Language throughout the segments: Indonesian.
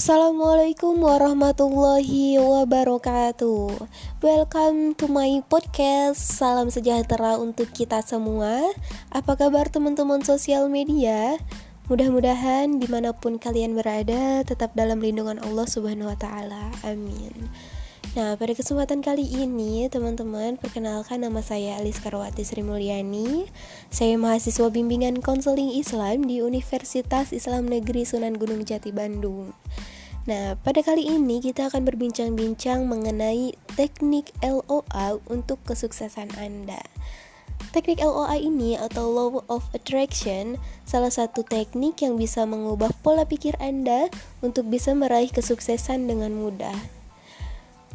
Assalamualaikum warahmatullahi wabarakatuh. Welcome to my podcast. Salam sejahtera untuk kita semua. Apa kabar teman-teman sosial media? Mudah-mudahan di mana pun kalian berada Tetap dalam lindungan Allah subhanahu wa ta'ala. Amin Nah, pada kesempatan kali ini, teman-teman, perkenalkan nama saya Alis Karwati Sri Mulyani. Saya mahasiswa bimbingan konseling Islam di Universitas Islam Negeri Sunan Gunung Jati, Bandung. Nah, pada kali ini kita akan berbincang-bincang mengenai teknik LOA untuk kesuksesan Anda. Teknik LOA ini atau Law of Attraction salah satu teknik yang bisa mengubah pola pikir Anda untuk bisa meraih kesuksesan dengan mudah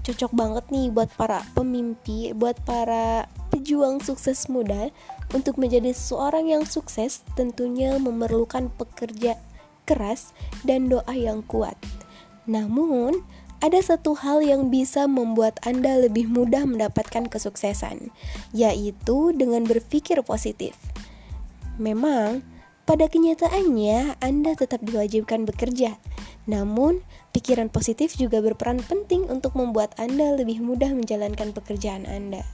cocok banget nih buat para pemimpi, buat para pejuang sukses muda untuk menjadi seorang yang sukses tentunya memerlukan pekerja keras dan doa yang kuat. Namun, ada satu hal yang bisa membuat Anda lebih mudah mendapatkan kesuksesan, yaitu dengan berpikir positif. Memang, pada kenyataannya Anda tetap diwajibkan bekerja, namun, pikiran positif juga berperan penting untuk membuat Anda lebih mudah menjalankan pekerjaan Anda.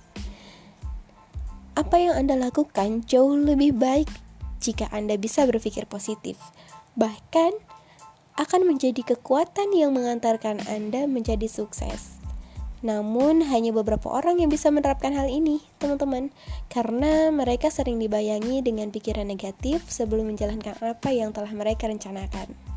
Apa yang Anda lakukan jauh lebih baik jika Anda bisa berpikir positif. Bahkan, akan menjadi kekuatan yang mengantarkan Anda menjadi sukses. Namun, hanya beberapa orang yang bisa menerapkan hal ini, teman-teman, karena mereka sering dibayangi dengan pikiran negatif sebelum menjalankan apa yang telah mereka rencanakan.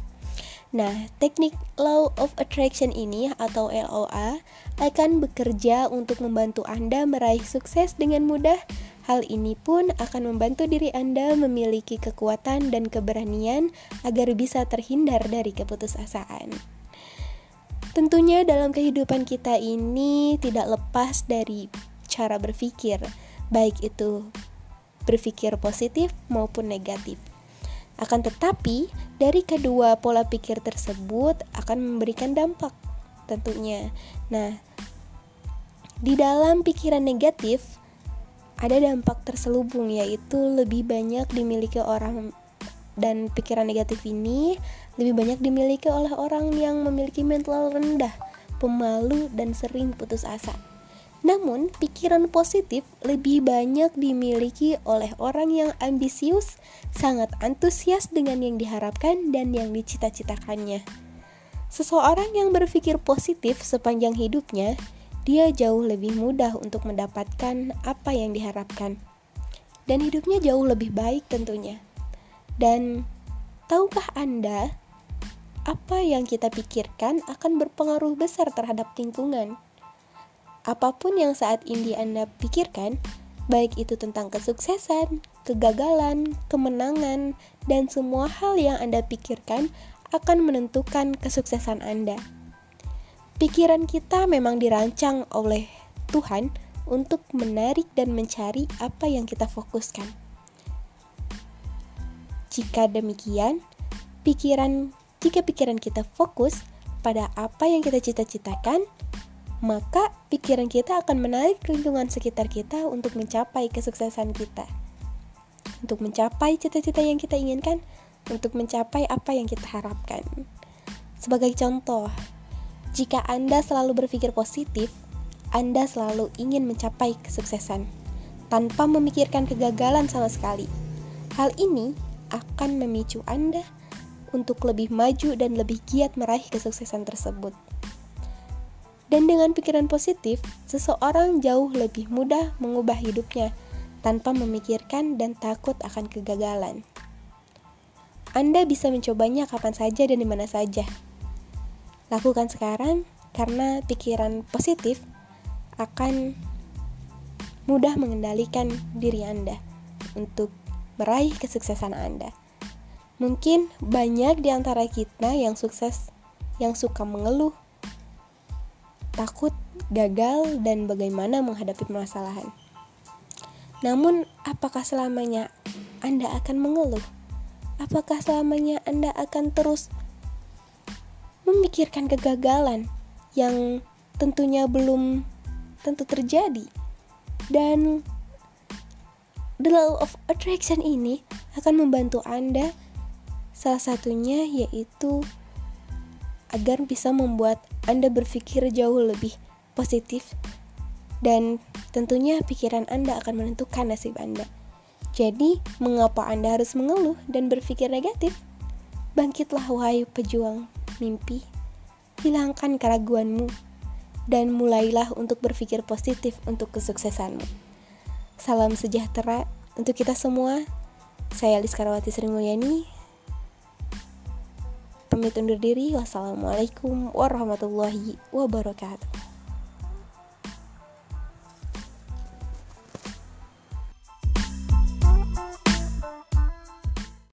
Nah, teknik Law of Attraction ini atau LOA akan bekerja untuk membantu Anda meraih sukses dengan mudah. Hal ini pun akan membantu diri Anda memiliki kekuatan dan keberanian agar bisa terhindar dari keputusasaan. Tentunya dalam kehidupan kita ini tidak lepas dari cara berpikir, baik itu berpikir positif maupun negatif. Akan tetapi, dari kedua pola pikir tersebut akan memberikan dampak tentunya. Nah, di dalam pikiran negatif ada dampak terselubung yaitu lebih banyak dimiliki orang dan pikiran negatif ini lebih banyak dimiliki oleh orang yang memiliki mental rendah, pemalu dan sering putus asa. Namun, pikiran positif lebih banyak dimiliki oleh orang yang ambisius, sangat antusias dengan yang diharapkan dan yang dicita-citakannya. Seseorang yang berpikir positif sepanjang hidupnya, dia jauh lebih mudah untuk mendapatkan apa yang diharapkan. Dan hidupnya jauh lebih baik tentunya. Dan tahukah Anda apa yang kita pikirkan akan berpengaruh besar terhadap lingkungan? Apa pun yang saat ini Anda pikirkan, baik itu tentang kesuksesan, kegagalan, kemenangan, dan semua hal yang Anda pikirkan akan menentukan kesuksesan Anda. Pikiran kita memang dirancang oleh Tuhan untuk menarik dan mencari apa yang kita fokuskan. Jika demikian, pikiran jika pikiran kita fokus pada apa yang kita cita-citakan, maka pikiran kita akan menarik lingkungan sekitar kita untuk mencapai kesuksesan kita. Untuk mencapai cita-cita yang kita inginkan, untuk mencapai apa yang kita harapkan. Sebagai contoh, jika Anda selalu berpikir positif, Anda selalu ingin mencapai kesuksesan tanpa memikirkan kegagalan sama sekali. Hal ini akan memicu Anda untuk lebih maju dan lebih giat meraih kesuksesan tersebut. Dan dengan pikiran positif, seseorang jauh lebih mudah mengubah hidupnya tanpa memikirkan dan takut akan kegagalan. Anda bisa mencobanya kapan saja dan di mana saja. Lakukan sekarang karena pikiran positif akan mudah mengendalikan diri Anda untuk meraih kesuksesan Anda. Mungkin banyak di antara kita yang sukses yang suka mengeluh takut, gagal, dan bagaimana menghadapi permasalahan. Namun, apakah selamanya Anda akan mengeluh? Apakah selamanya Anda akan terus memikirkan kegagalan yang tentunya belum tentu terjadi? Dan the law of attraction ini akan membantu Anda salah satunya yaitu agar bisa membuat Anda berpikir jauh lebih positif dan tentunya pikiran Anda akan menentukan nasib Anda. Jadi, mengapa Anda harus mengeluh dan berpikir negatif? Bangkitlah wahai pejuang mimpi. Hilangkan keraguanmu dan mulailah untuk berpikir positif untuk kesuksesanmu. Salam sejahtera untuk kita semua. Saya Liska Rawati Sri Mulyani. Pamit undur diri. Wassalamualaikum warahmatullahi wabarakatuh.